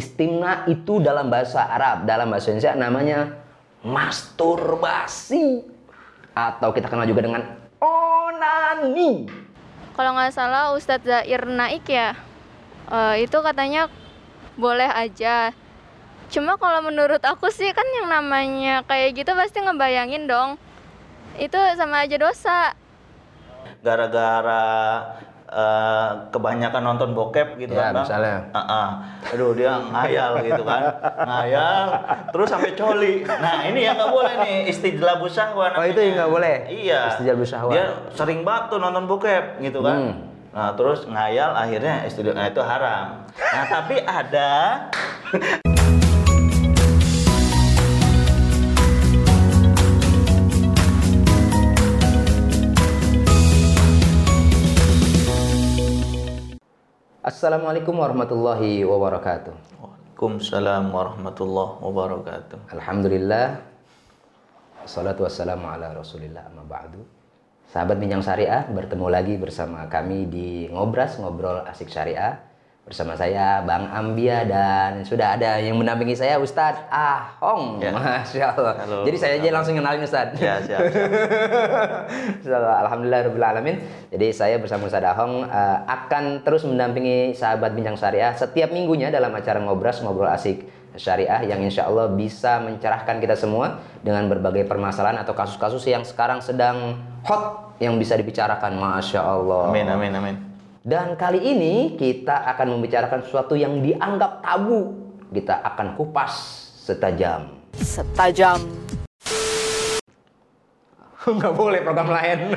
istimna itu dalam bahasa Arab, dalam bahasa Indonesia namanya masturbasi atau kita kenal juga dengan onani. Kalau nggak salah Ustadz Zair Naik ya, eh, itu katanya boleh aja. Cuma kalau menurut aku sih kan yang namanya kayak gitu pasti ngebayangin dong. Itu sama aja dosa. gara-gara eh, kebanyakan nonton bokep gitu Ya, kan Bang. misalnya. Ah, ah. aduh dia ngayal gitu kan ngayal terus sampai coli nah ini yang nggak boleh nih istijlabus syahwat Oh, itu yang nggak boleh? iya Istijlabus syahwat. dia sering banget tuh nonton bokep gitu kan Hmm. nah terus ngayal akhirnya istijlab nah itu haram nah tapi ada Assalamualaikum warahmatullahi wabarakatuh. Waalaikumsalam warahmatullahi wabarakatuh Alhamdulillah. Assalatu wassalamu ala rasulillah amma ba'du. Sahabat Minjang Syariah, bertemu lagi bersama kami di Ngobras, Ngobrol Asik Syariah. Bersama saya Bang Ambia dan sudah ada yang mendampingi saya Ustadz Ahong. Ya. Masya Allah. Halo. Jadi saya aja langsung kenalin Ustadz. ya siap, siap. Alhamdulillah Rabbil Alamin. Jadi saya bersama Ustadz Ahong eh, akan terus mendampingi sahabat Bincang Syariah setiap minggunya dalam acara Ngobras, Ngobrol Asik Syariah yang insya Allah bisa mencerahkan kita semua dengan berbagai permasalahan atau kasus-kasus yang sekarang sedang hot yang bisa dibicarakan. Masya Allah. amin amin amin Dan kali ini kita akan membicarakan sesuatu yang dianggap tabu. Kita akan kupas setajam. Setajam. nggak boleh program lain.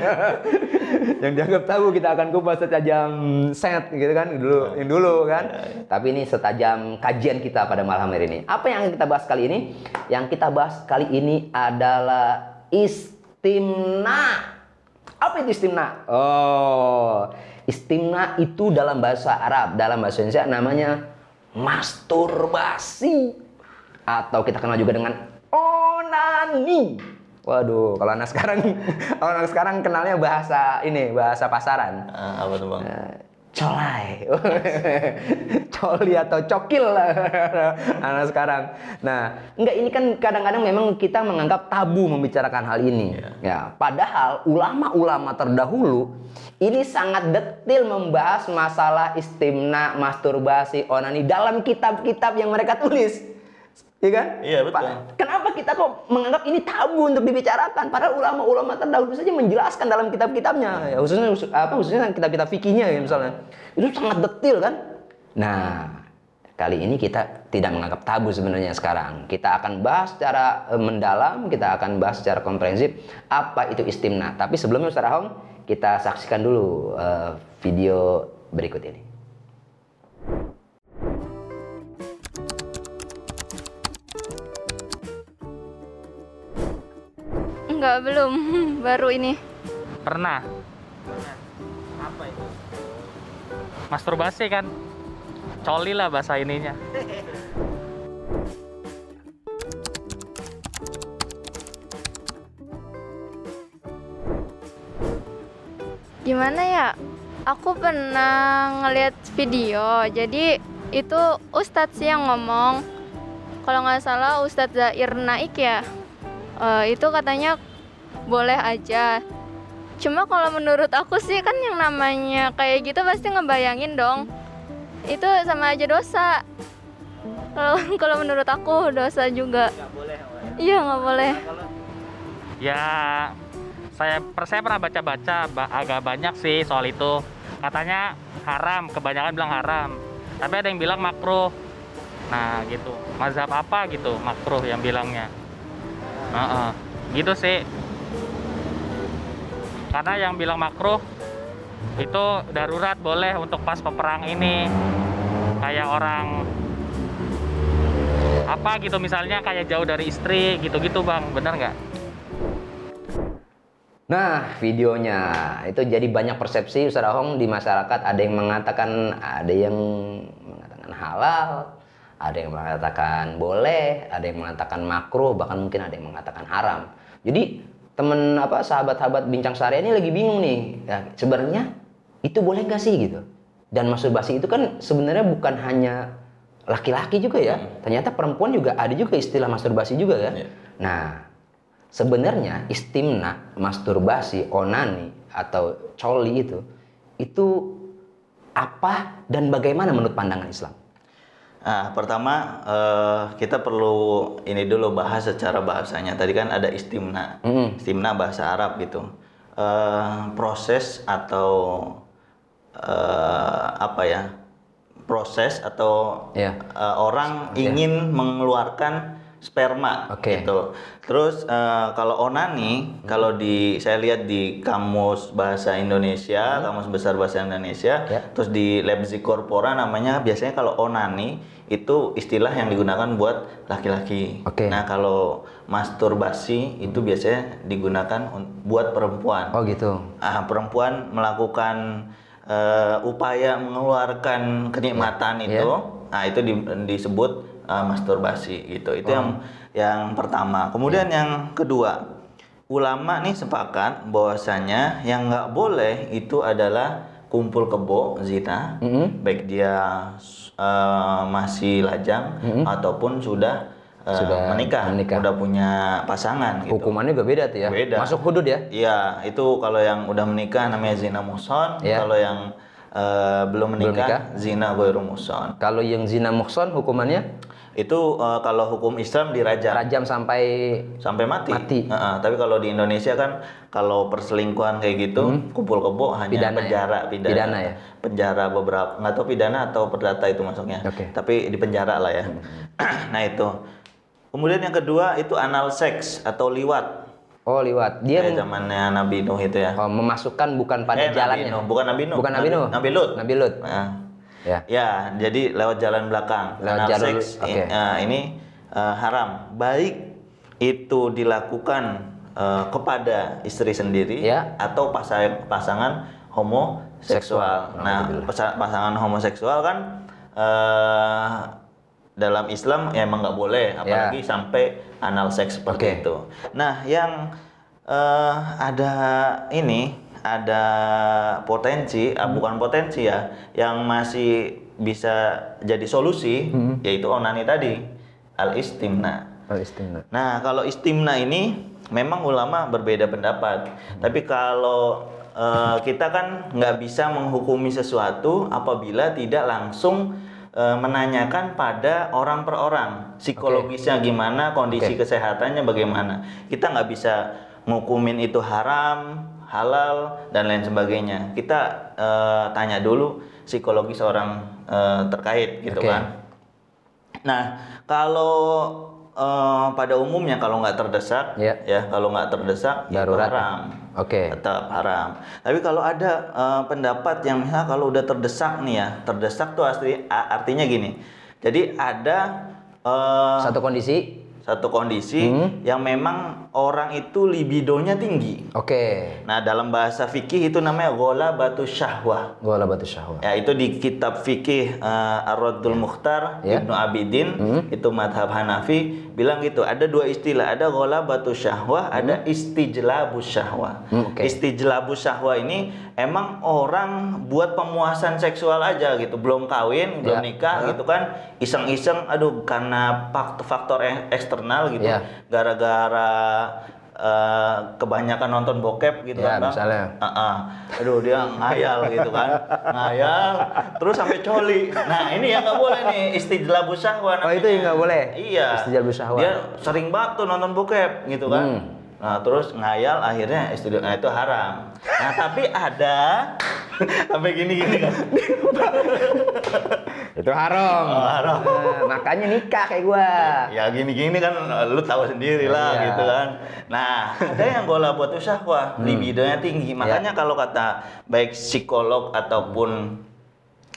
Yang dianggap tabu kita akan kupas setajam set gitu kan? Dulu yang dulu kan? Tapi ini setajam kajian kita pada malam hari ini. Apa yang akan kita bahas kali ini? Yang kita bahas kali ini adalah istimna. Apa itu istimna? Oh istimna itu dalam bahasa Arab dalam bahasa Indonesia namanya masturbasi. Atau kita kenal juga dengan onani. Waduh, kalau anak sekarang, kalau anak sekarang kenalnya bahasa ini, bahasa pasaran. Ah, apa tuh bang? Eh, Colai, coli atau cokil anak sekarang. Nah, enggak ini kan kadang-kadang memang kita menganggap tabu membicarakan hal ini. Ya, padahal ulama-ulama terdahulu ini sangat detil membahas masalah istimna, masturbasi, onani dalam kitab-kitab yang mereka tulis. Iya kan? Iya, betul. Pa- Kenapa kita kok menganggap ini tabu untuk dibicarakan? Padahal ulama-ulama terdahulu saja menjelaskan dalam kitab-kitabnya, ya, khususnya apa khususnya kitab-kitab fikihnya ya misalnya. Itu sangat detil kan? Nah, kali ini kita tidak menganggap tabu sebenarnya sekarang. Kita akan bahas secara eh, mendalam, kita akan bahas secara komprehensif apa itu istimna. Tapi sebelumnya Ustaz Rahong, kita saksikan dulu eh, video berikut ini. Enggak, belum. Baru ini. Pernah. apa itu Masturbasi kan. Coli lah bahasa ininya. Gimana ya? Aku pernah ngeliat video. Jadi itu Ustadz sih yang ngomong. Kalau nggak salah Ustadz Zair Naik ya. Eh, itu katanya boleh aja. Cuma kalau menurut aku sih kan yang namanya kayak gitu pasti ngebayangin dong. Itu sama aja dosa. Kalau kalau menurut aku dosa juga. nggak boleh Iya nggak boleh. Ya saya per- saya pernah baca-baca ba- agak banyak sih soal itu. Katanya haram, kebanyakan bilang haram. Tapi ada yang bilang makruh. Nah, gitu. Mazhab apa gitu makruh yang bilangnya. Heeh. Gitu sih. Karena yang bilang makruh itu darurat boleh untuk pas peperang ini. Kayak orang apa gitu misalnya kayak jauh dari istri gitu-gitu bang bener nggak Nah, videonya itu jadi banyak persepsi Ustaz Ahong di masyarakat. Ada yang mengatakan ada yang mengatakan halal, ada yang mengatakan boleh, ada yang mengatakan makruh, bahkan mungkin ada yang mengatakan haram. Jadi temen apa sahabat-sahabat bincang syariah ini lagi bingung nih. Ya, sebenarnya itu boleh nggak sih gitu? Dan masturbasi itu kan sebenarnya bukan hanya laki-laki juga ya. Ternyata perempuan juga ada juga istilah masturbasi juga kan. Iya. Nah, sebenarnya istimna, masturbasi, onani atau coli itu itu apa dan bagaimana menurut pandangan Islam? Nah, pertama eh, kita perlu ini dulu bahas secara bahasanya. Tadi kan ada istimna, Mm-mm. istimna bahasa Arab gitu. Eh, proses atau eh, apa ya? Proses atau Iya. eh, orang ingin mengeluarkan sperma Oke. gitu. Terus eh, kalau onani, kalau di saya lihat di kamus bahasa Indonesia, kamus besar bahasa Indonesia, Ya. terus di Leipzig Corpora namanya biasanya kalau onani itu istilah yang digunakan buat laki-laki. Oke. Nah, kalau masturbasi itu biasanya digunakan un- buat perempuan. Oh gitu. Ah, perempuan melakukan eh, upaya mengeluarkan kenikmatan Ya. itu, nah itu di- disebut eh, masturbasi gitu. Itu Oh. yang yang pertama. Kemudian Ya. yang kedua, ulama nih sepakat bahwasanya yang nggak boleh itu adalah kumpul kebo zina, Mm-mm. baik dia eh, masih lajang ataupun sudah, eh, Sudah menikah, menikah. udah punya pasangan. Gitu. Hukumannya juga beda tuh ya. Beda. Masuk hudud ya. Iya, itu kalau yang udah menikah namanya zina muson. Iya. Kalau yang eh, belum menikah, menikah? zina goiru muson. Kalau yang zina muhson hukumannya Itu eh, kalau hukum Islam dirajam rajam sampai sampai mati. Mati. Heeh, tapi kalau di Indonesia kan kalau perselingkuhan kayak gitu, kumpul kebo hanya Hmm. Pidana ya? penjara, pidana. Pidana ya? Penjara beberapa, nggak tahu pidana atau perdata itu masuknya. Hmm. Tapi di penjara lah ya. nah itu. Kemudian yang kedua itu anal seks atau liwat. oh liwat. Dia Kayak zamannya Nabi Nuh itu ya. oh, memasukkan bukan pada Eh, Nabi jalannya. Nuh, bukan Nabi Nuh. Bukan Nabi Nuh. Nabi Lut. Nabi Lut. Nah, Ya. ya, jadi lewat jalan belakang. Lewat Anal jalur- seks oke. i- eh, ini eh, haram. Baik itu dilakukan eh, kepada istri sendiri Ya. atau pasang, pasangan homoseksual. Seksual. Nah, pasangan homoseksual kan eh, dalam Islam ya emang nggak boleh, apalagi sampai anal seks seperti Ya. Oke. itu. Nah, yang eh, ada ini ada potensi, ah, bukan potensi ya, yang masih bisa jadi solusi, yaitu onani tadi, al istimna. Istimna. Nah, kalau istimna ini memang ulama berbeda pendapat. Tapi kalau eh, kita kan nggak bisa menghukumi sesuatu apabila tidak langsung eh, menanyakan pada orang per orang psikologisnya gimana, kondisi Oke. kesehatannya bagaimana. Kita nggak bisa ngukumin itu haram, halal dan lain sebagainya. Kita eh, tanya dulu psikologis orang eh, terkait gitu Oke. kan. Nah, kalau eh, pada umumnya kalau nggak terdesak, Ya. ya kalau nggak terdesak itu Darurat. haram, Oke. tetap haram. Tapi kalau ada eh, pendapat yang misalnya kalau udah terdesak nih ya, terdesak tuh asli a- artinya gini. Jadi ada eh, Satu kondisi. Satu kondisi Hmm. yang memang orang itu libidonya tinggi. Oke. Nah, dalam bahasa fikih itu namanya gola batu syahwah. Gua batu syahwat. Ya itu di kitab fikih uh, Ar-Raddul Mukhtar Ya. Ibnu Abidin Hmm. itu madhab Hanafi bilang gitu ada dua istilah ada batu syahwah ada istijlabus syahwah Hmm, oke. istijlabus syahwah ini emang orang buat pemuasan seksual aja gitu belum kawin belum Ya. nikah gitu kan iseng-iseng aduh karena faktor, faktor e- eksternal gitu Ya. gara-gara eh, kebanyakan nonton bokep gitu Ya, kan Bang. misalnya. Ah, ah. aduh dia ngayal gitu kan ngayal terus sampai coli nah ini yang nggak boleh nih istijlabus syahwah Oh, itu yang nggak boleh? iya Istijlabus syahwat. dia sering banget tuh nonton bokep gitu kan Hmm. nah terus ngayal akhirnya istijlab nah itu haram nah tapi ada sampai gini gini kan Itu haram. Oh, haram. Nah, makanya nikah kayak gua. ya gini-gini kan lu tahu sendiri lah Iya. gitu kan. Nah, ada yang gola buat syahwah, Hmm. libidonya tinggi. Ya. Makanya kalau kata baik psikolog ataupun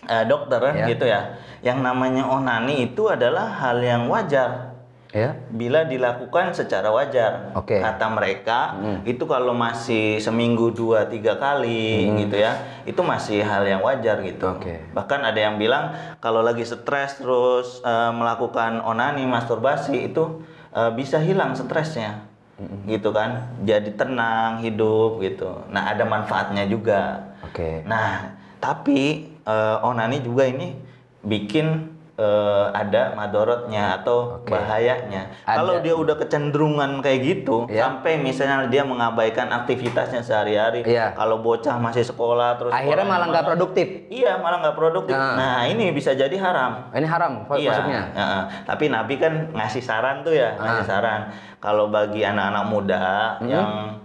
eh, dokter Ya. gitu ya, yang namanya onani itu adalah hal yang wajar Ya. bila dilakukan secara wajar. Oke. Kata mereka Hmm. itu kalau masih seminggu dua tiga kali gitu ya, itu masih hal yang wajar gitu. Hmm. Oke. Bahkan ada yang bilang kalau lagi stres terus eh, melakukan onani masturbasi itu eh, bisa hilang stresnya. Hmm. Gitu kan. Jadi tenang hidup gitu. Nah, ada manfaatnya juga. Oke. Nah, tapi eh, onani juga ini bikin eh, ada madorotnya atau Oke. bahayanya. Ada. Kalau dia udah kecenderungan kayak gitu, Ya. sampai misalnya dia mengabaikan aktivitasnya sehari-hari. Iya. Kalau bocah masih sekolah terus Akhirnya malah nggak produktif. Iya, malah nggak produktif. Nah. Nah, ini bisa jadi haram. Ini haram Iya, masuknya. heeh. tapi Nabi kan ngasih saran tuh ya, ngasih Ah. saran. Kalau bagi anak-anak muda yang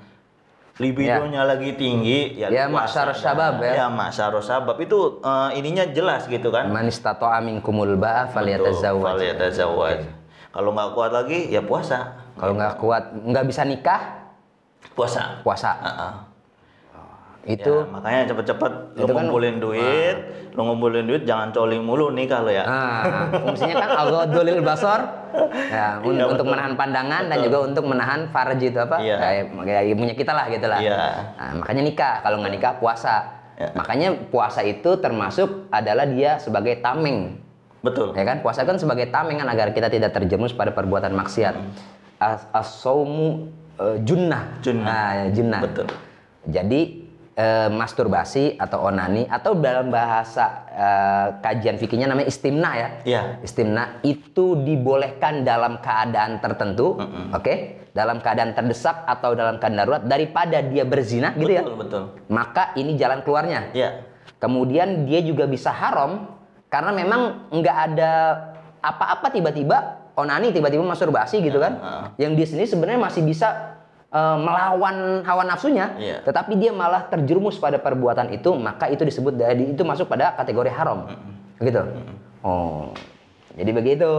libidonya lagi tinggi, ya. Ya, dah. syabab ya. Ya, masyarus sabab itu eh, ininya jelas gitu kan. Man istata'a minkumul ba'a Betul, falyatazawwaj. falyatazawwaj. Kalau nggak kuat lagi, ya puasa. Kalau nggak kuat, nggak bisa nikah, Puasa. puasa. Heeh. Itu Ya, makanya cepet-cepet lu kan- ngumpulin duit, lu ngumpulin duit jangan coli mulu nih kalau ya. Nah, fungsinya kan aghadulil basor ya, un- Iya, untuk betul. menahan pandangan dan Betul. juga untuk menahan farj itu apa? Iya. Kayak, kayak punya kita lah gitu lah. Iya. Nah, makanya nikah, kalau nggak nikah puasa. Ya. Makanya puasa itu termasuk adalah dia sebagai tameng. Betul. Ya kan? Puasa kan sebagai tameng kan agar kita tidak terjerumus pada perbuatan maksiat. As- As-saumu eh, junnah. Junnah. Nah, ya, junnah. Betul. Jadi eh, masturbasi atau onani atau dalam bahasa eh, kajian fikihnya namanya istimna ya. Iya. Istimna itu dibolehkan dalam keadaan tertentu, oke? Dalam keadaan terdesak atau dalam keadaan darurat daripada dia berzina gitu ya. Betul, betul. Maka ini jalan keluarnya. Iya. Kemudian dia juga bisa haram karena memang nggak ada apa-apa tiba-tiba onani tiba-tiba masturbasi gitu kan. Yang dia sendiri sebenarnya masih bisa eh, melawan hawa nafsunya, Iya. tetapi dia malah terjerumus pada perbuatan itu, maka itu disebut dari itu masuk pada kategori haram. Gitu. Oh. Jadi begitu.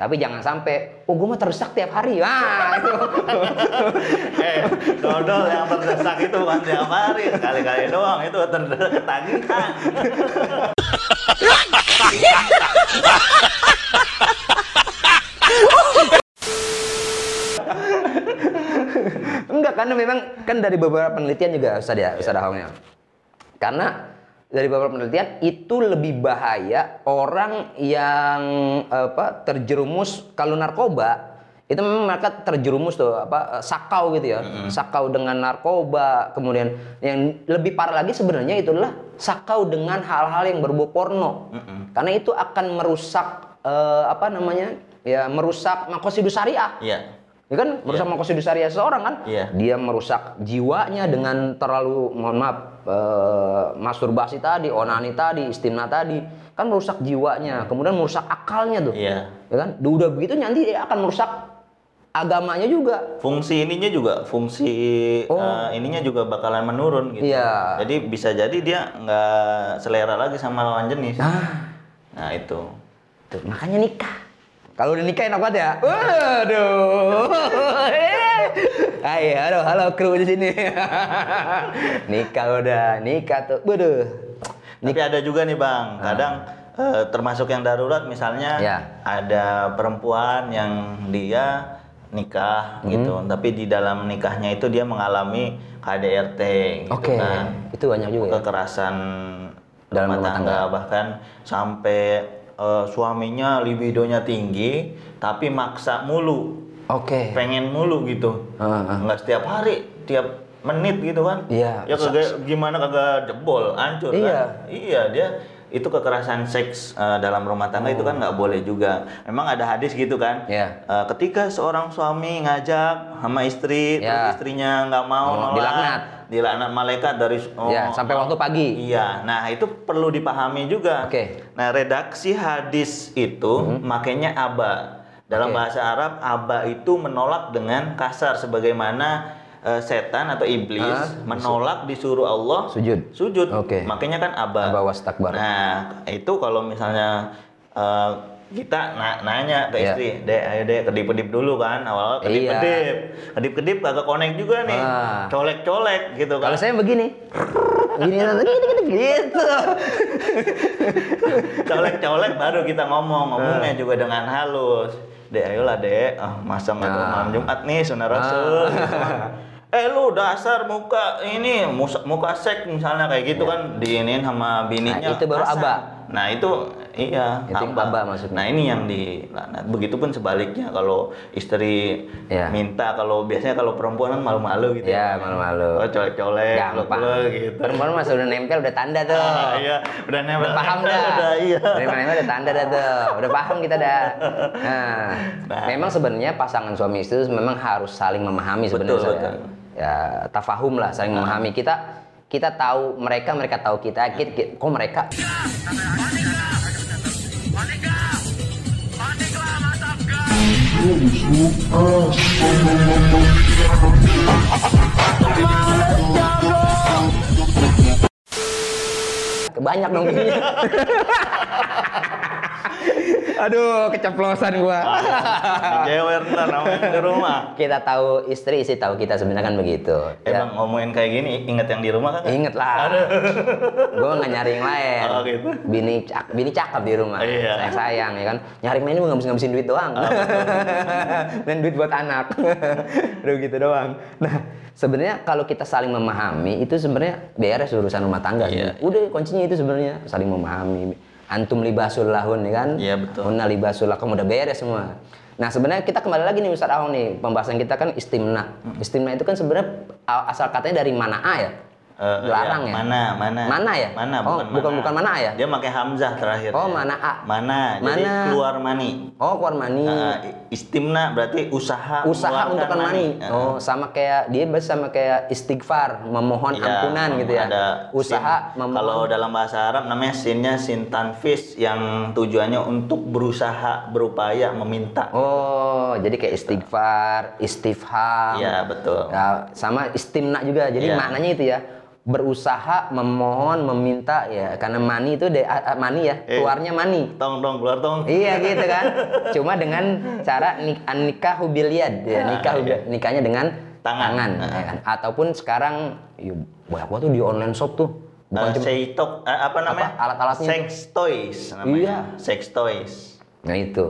Tapi jangan sampai, oh gue mah terdesak tiap hari. Wah, itu. eh, dodol yang terdesak itu bukan tiap hari, sekali-kali doang itu terdesak ketagihan. Enggak, karena memang kan dari beberapa penelitian juga Ustaz ya, Ustaz Ahong ya. Karena dari beberapa penelitian itu lebih bahaya orang yang apa terjerumus kalau narkoba itu memang mereka terjerumus tuh apa sakau gitu ya. Sakau dengan narkoba kemudian yang lebih parah lagi sebenarnya itulah sakau dengan hal-hal yang berbau porno. Karena itu akan merusak eh, apa namanya ya merusak makosidus syariah. Iya. Ya kan merusak makosidus syariah seseorang kan? Iya. Dia merusak jiwanya dengan terlalu mohon maaf eh, masturbasi tadi, onani tadi, istimna tadi, kan merusak jiwanya, kemudian merusak akalnya tuh. Iya. Ya kan? Udah begitu nanti dia akan merusak agamanya juga. Fungsi ininya juga, fungsi Oh. eh, ininya juga bakalan menurun gitu. Iya. Jadi bisa jadi dia nggak selera lagi sama lawan jenis. Ah, Nah itu. tuh makanya nikah. Kalau udah nikah enak banget ya. Waduh. Hai, halo, halo kru di sini. nikah udah, nikah tuh. Waduh. Tapi ada juga nih bang, kadang eh, termasuk yang darurat misalnya Ya. ada perempuan yang dia nikah gitu, Hmm. tapi di dalam nikahnya itu dia mengalami KDRT gitu Oke, kan, itu banyak juga ya. kekerasan Dalam rumah rumah tangga, bahkan sampai eh, suaminya libidonya tinggi, tapi maksa mulu, Oke. pengen mulu gitu, ah. nggak setiap hari, tiap menit gitu kan? Iya. Ya kagak gimana kagak jebol, hancur Iya. kan? Iya dia itu kekerasan seks eh, dalam rumah tangga itu kan nggak boleh juga. Memang ada hadis gitu kan? Oh. Iya. Eh, ketika seorang suami ngajak sama istri, Iya. terus istrinya nggak mau Oh, nolak, dilaknat. dilaknat malaikat dari oh, Ya, sampai waktu pagi. Iya, nah itu perlu dipahami juga. Oke. Mm-hmm. Nah redaksi hadis itu makanya aba. Dalam Oke. bahasa Arab aba itu menolak dengan kasar sebagaimana eh, setan atau iblis Ah, menolak disuruh Allah Sujud. Sujud. Oke. Makanya kan aba. Aba wastakbar. Nah itu kalau misalnya eh, kita na- nanya ke Iya. istri, dek ayo dek kedip-kedip dulu kan awal Iya. kedip-kedip, kedip-kedip kagak connect juga nih, Ah. colek-colek gitu kan. Kalau saya begini. Gini, gitu. colek-colek baru kita ngomong Ah. ngomongnya juga dengan halus dek ayolah dek ah masa nggak Nah. malam Jumat nih sunnah Rasul gitu kan. Eh lu dasar muka ini muka sek misalnya kayak gitu kan diinin sama bininya Nah, itu baru aba. nah itu Iya, Itu yang haba maksudnya. Nah ini yang dilaknat. Begitupun sebaliknya kalau istri Iya. minta, kalau biasanya kalau perempuan kan malu-malu gitu. Ya, malu-malu. Oh colek-colek, gitu. Perempuan mah sudah nempel udah tanda tuh. Ah, iya, udah nempel. Udah paham dah. udah, iya. Dari mana udah tanda dah tuh. Udah paham kita dah. Nah, Nah. memang sebenarnya pasangan suami istri memang harus saling memahami sebenarnya. Ya, tafahum lah, saling memahami. Kita kita tahu mereka, mereka tahu kita. Kita, kita- kok mereka banyak dong gini. Aduh, keceplosan gua. Jewer ntar namanya di rumah. kita tahu istri, istri tahu kita sebenarnya kan begitu. Ya, Emang ngomongin kayak gini, inget yang di rumah kan? inget lah. Gua nggak nyari yang lain. Oh, gitu. Bini cak, bini cakep di rumah. Iya. Sayang sayang ya kan. Nyari yang lain mah ngabis ngabisin duit doang. Dan duit buat anak. Udah gitu doang. Nah, sebenarnya kalau kita saling memahami itu sebenarnya beres urusan rumah tangga. sih. Iya. Udah kuncinya itu sebenarnya saling memahami. Antum libasul lahun ya kan? Iya, betul. Hunna libasul lakum udah beres semua. Nah sebenarnya kita kembali lagi nih Ustaz Ahong nih pembahasan kita kan istimna. Istimna itu kan sebenarnya asal katanya dari mana ya? Eh, Larang iya. ya? Mana, mana? Mana ya? Mana, Oh, bukan bukan- mana. bukan mana ya? Dia pakai hamzah terakhir. Oh, mana A? Mana? Jadi Mana? keluar mani. Oh keluar mani. Nah, istimna berarti usaha Usaha untuk mani. Nah, Oh sama kayak dia berarti sama kayak istighfar, memohon iya, ampunan gitu ya. Ada Usaha sin. memohon. Kalau dalam bahasa Arab namanya sinnya sin tanfis yang tujuannya untuk berusaha berupaya meminta. Oh jadi kayak istighfar, istifham. Iya, betul. Ya, sama istimna juga. Jadi Iya. maknanya itu ya berusaha memohon meminta ya karena mani itu de, mani ya Eh. keluarnya mani Tong dong keluar tong. iya gitu kan cuma dengan cara nik nikah hubiliad ya Ah, nikah iya. nikahnya dengan Tangan. tangan Ah. ya kan? ataupun sekarang ya, banyak banget tuh di online shop tuh bukan cuma seitok, eh, apa namanya? Alat-alatnya Sex toys namanya. Iya. Sex toys. nah itu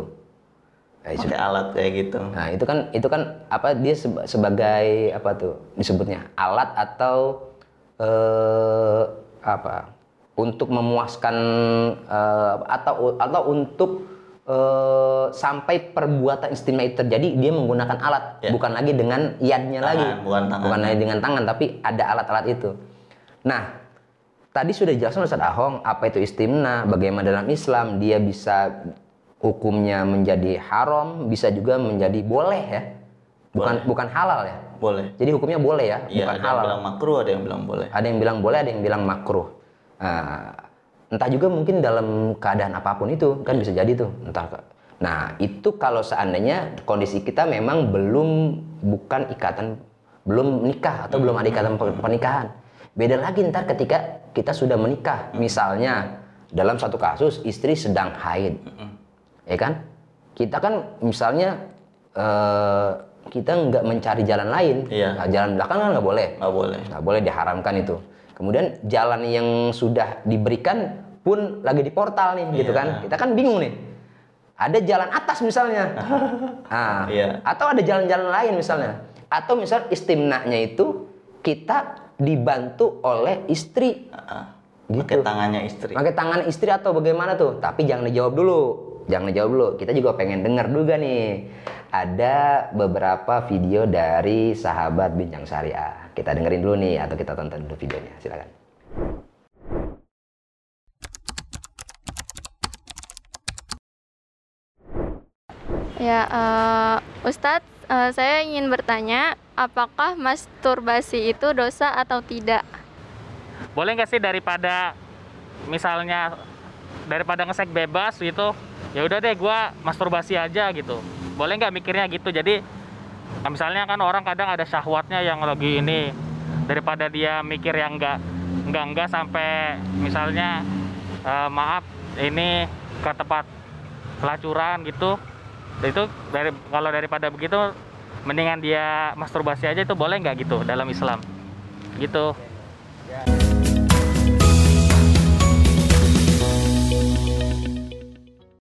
Nah, itu- Pakai alat kayak gitu. Nah, itu kan itu kan apa dia seba- sebagai apa tuh disebutnya alat atau eh apa untuk memuaskan eh, atau atau untuk eh, sampai perbuatan istimewa itu terjadi dia menggunakan alat Ya. bukan lagi dengan yadnya Tangan, lagi bukan tangan. lagi dengan tangan tapi ada alat-alat itu. Nah, tadi sudah dijelaskan Ustaz Ahong apa itu istimna, bagaimana dalam Islam dia bisa hukumnya menjadi haram, bisa juga menjadi boleh ya. Bukan bukan halal ya. Boleh. Jadi hukumnya boleh ya, Iya, bukan ada yang halal. bilang makruh, ada yang bilang boleh. Ada yang bilang boleh, ada yang bilang makruh. Nah, entah juga mungkin dalam keadaan apa pun itu kan bisa jadi tuh. Entah. ke- Nah, itu kalau seandainya kondisi kita memang belum bukan ikatan belum nikah atau belum ada ikatan per- pernikahan. Beda lagi ntar ketika kita sudah menikah. Misalnya dalam satu kasus istri sedang haid. Ya kan? Kita kan misalnya eh, kita nggak mencari jalan lain. Iya. Nah, jalan belakang kan nggak boleh Nggak boleh. nggak boleh diharamkan itu. Kemudian jalan yang sudah diberikan pun lagi di portal nih, gitu Iya. kan? Kita kan bingung nih. Ada jalan atas misalnya, ah, Iya. atau ada jalan-jalan lain misalnya, atau misal istimnanya itu kita dibantu oleh istri, Ah, Gitu. Pakai tangannya istri. pakai tangan istri atau bagaimana tuh? Tapi jangan dijawab dulu, jangan dijawab dulu. Kita juga pengen dengar juga nih. Ada beberapa video dari sahabat Bincang Syariah. Kita dengerin dulu nih atau kita tonton dulu videonya. Silakan. Ya, eh, Ustadz, eh, saya ingin bertanya, apakah masturbasi itu dosa atau tidak? boleh nggak sih daripada misalnya daripada ngesek bebas gitu ya udah deh gua masturbasi aja gitu. Boleh nggak mikirnya gitu? Jadi nah, misalnya kan orang kadang ada syahwatnya yang lagi ini daripada dia mikir yang enggak enggak enggak sampai misalnya eh, maaf ini ke tempat pelacuran gitu. Itu dari kalau daripada begitu mendingan dia masturbasi aja itu boleh nggak gitu dalam Islam? Gitu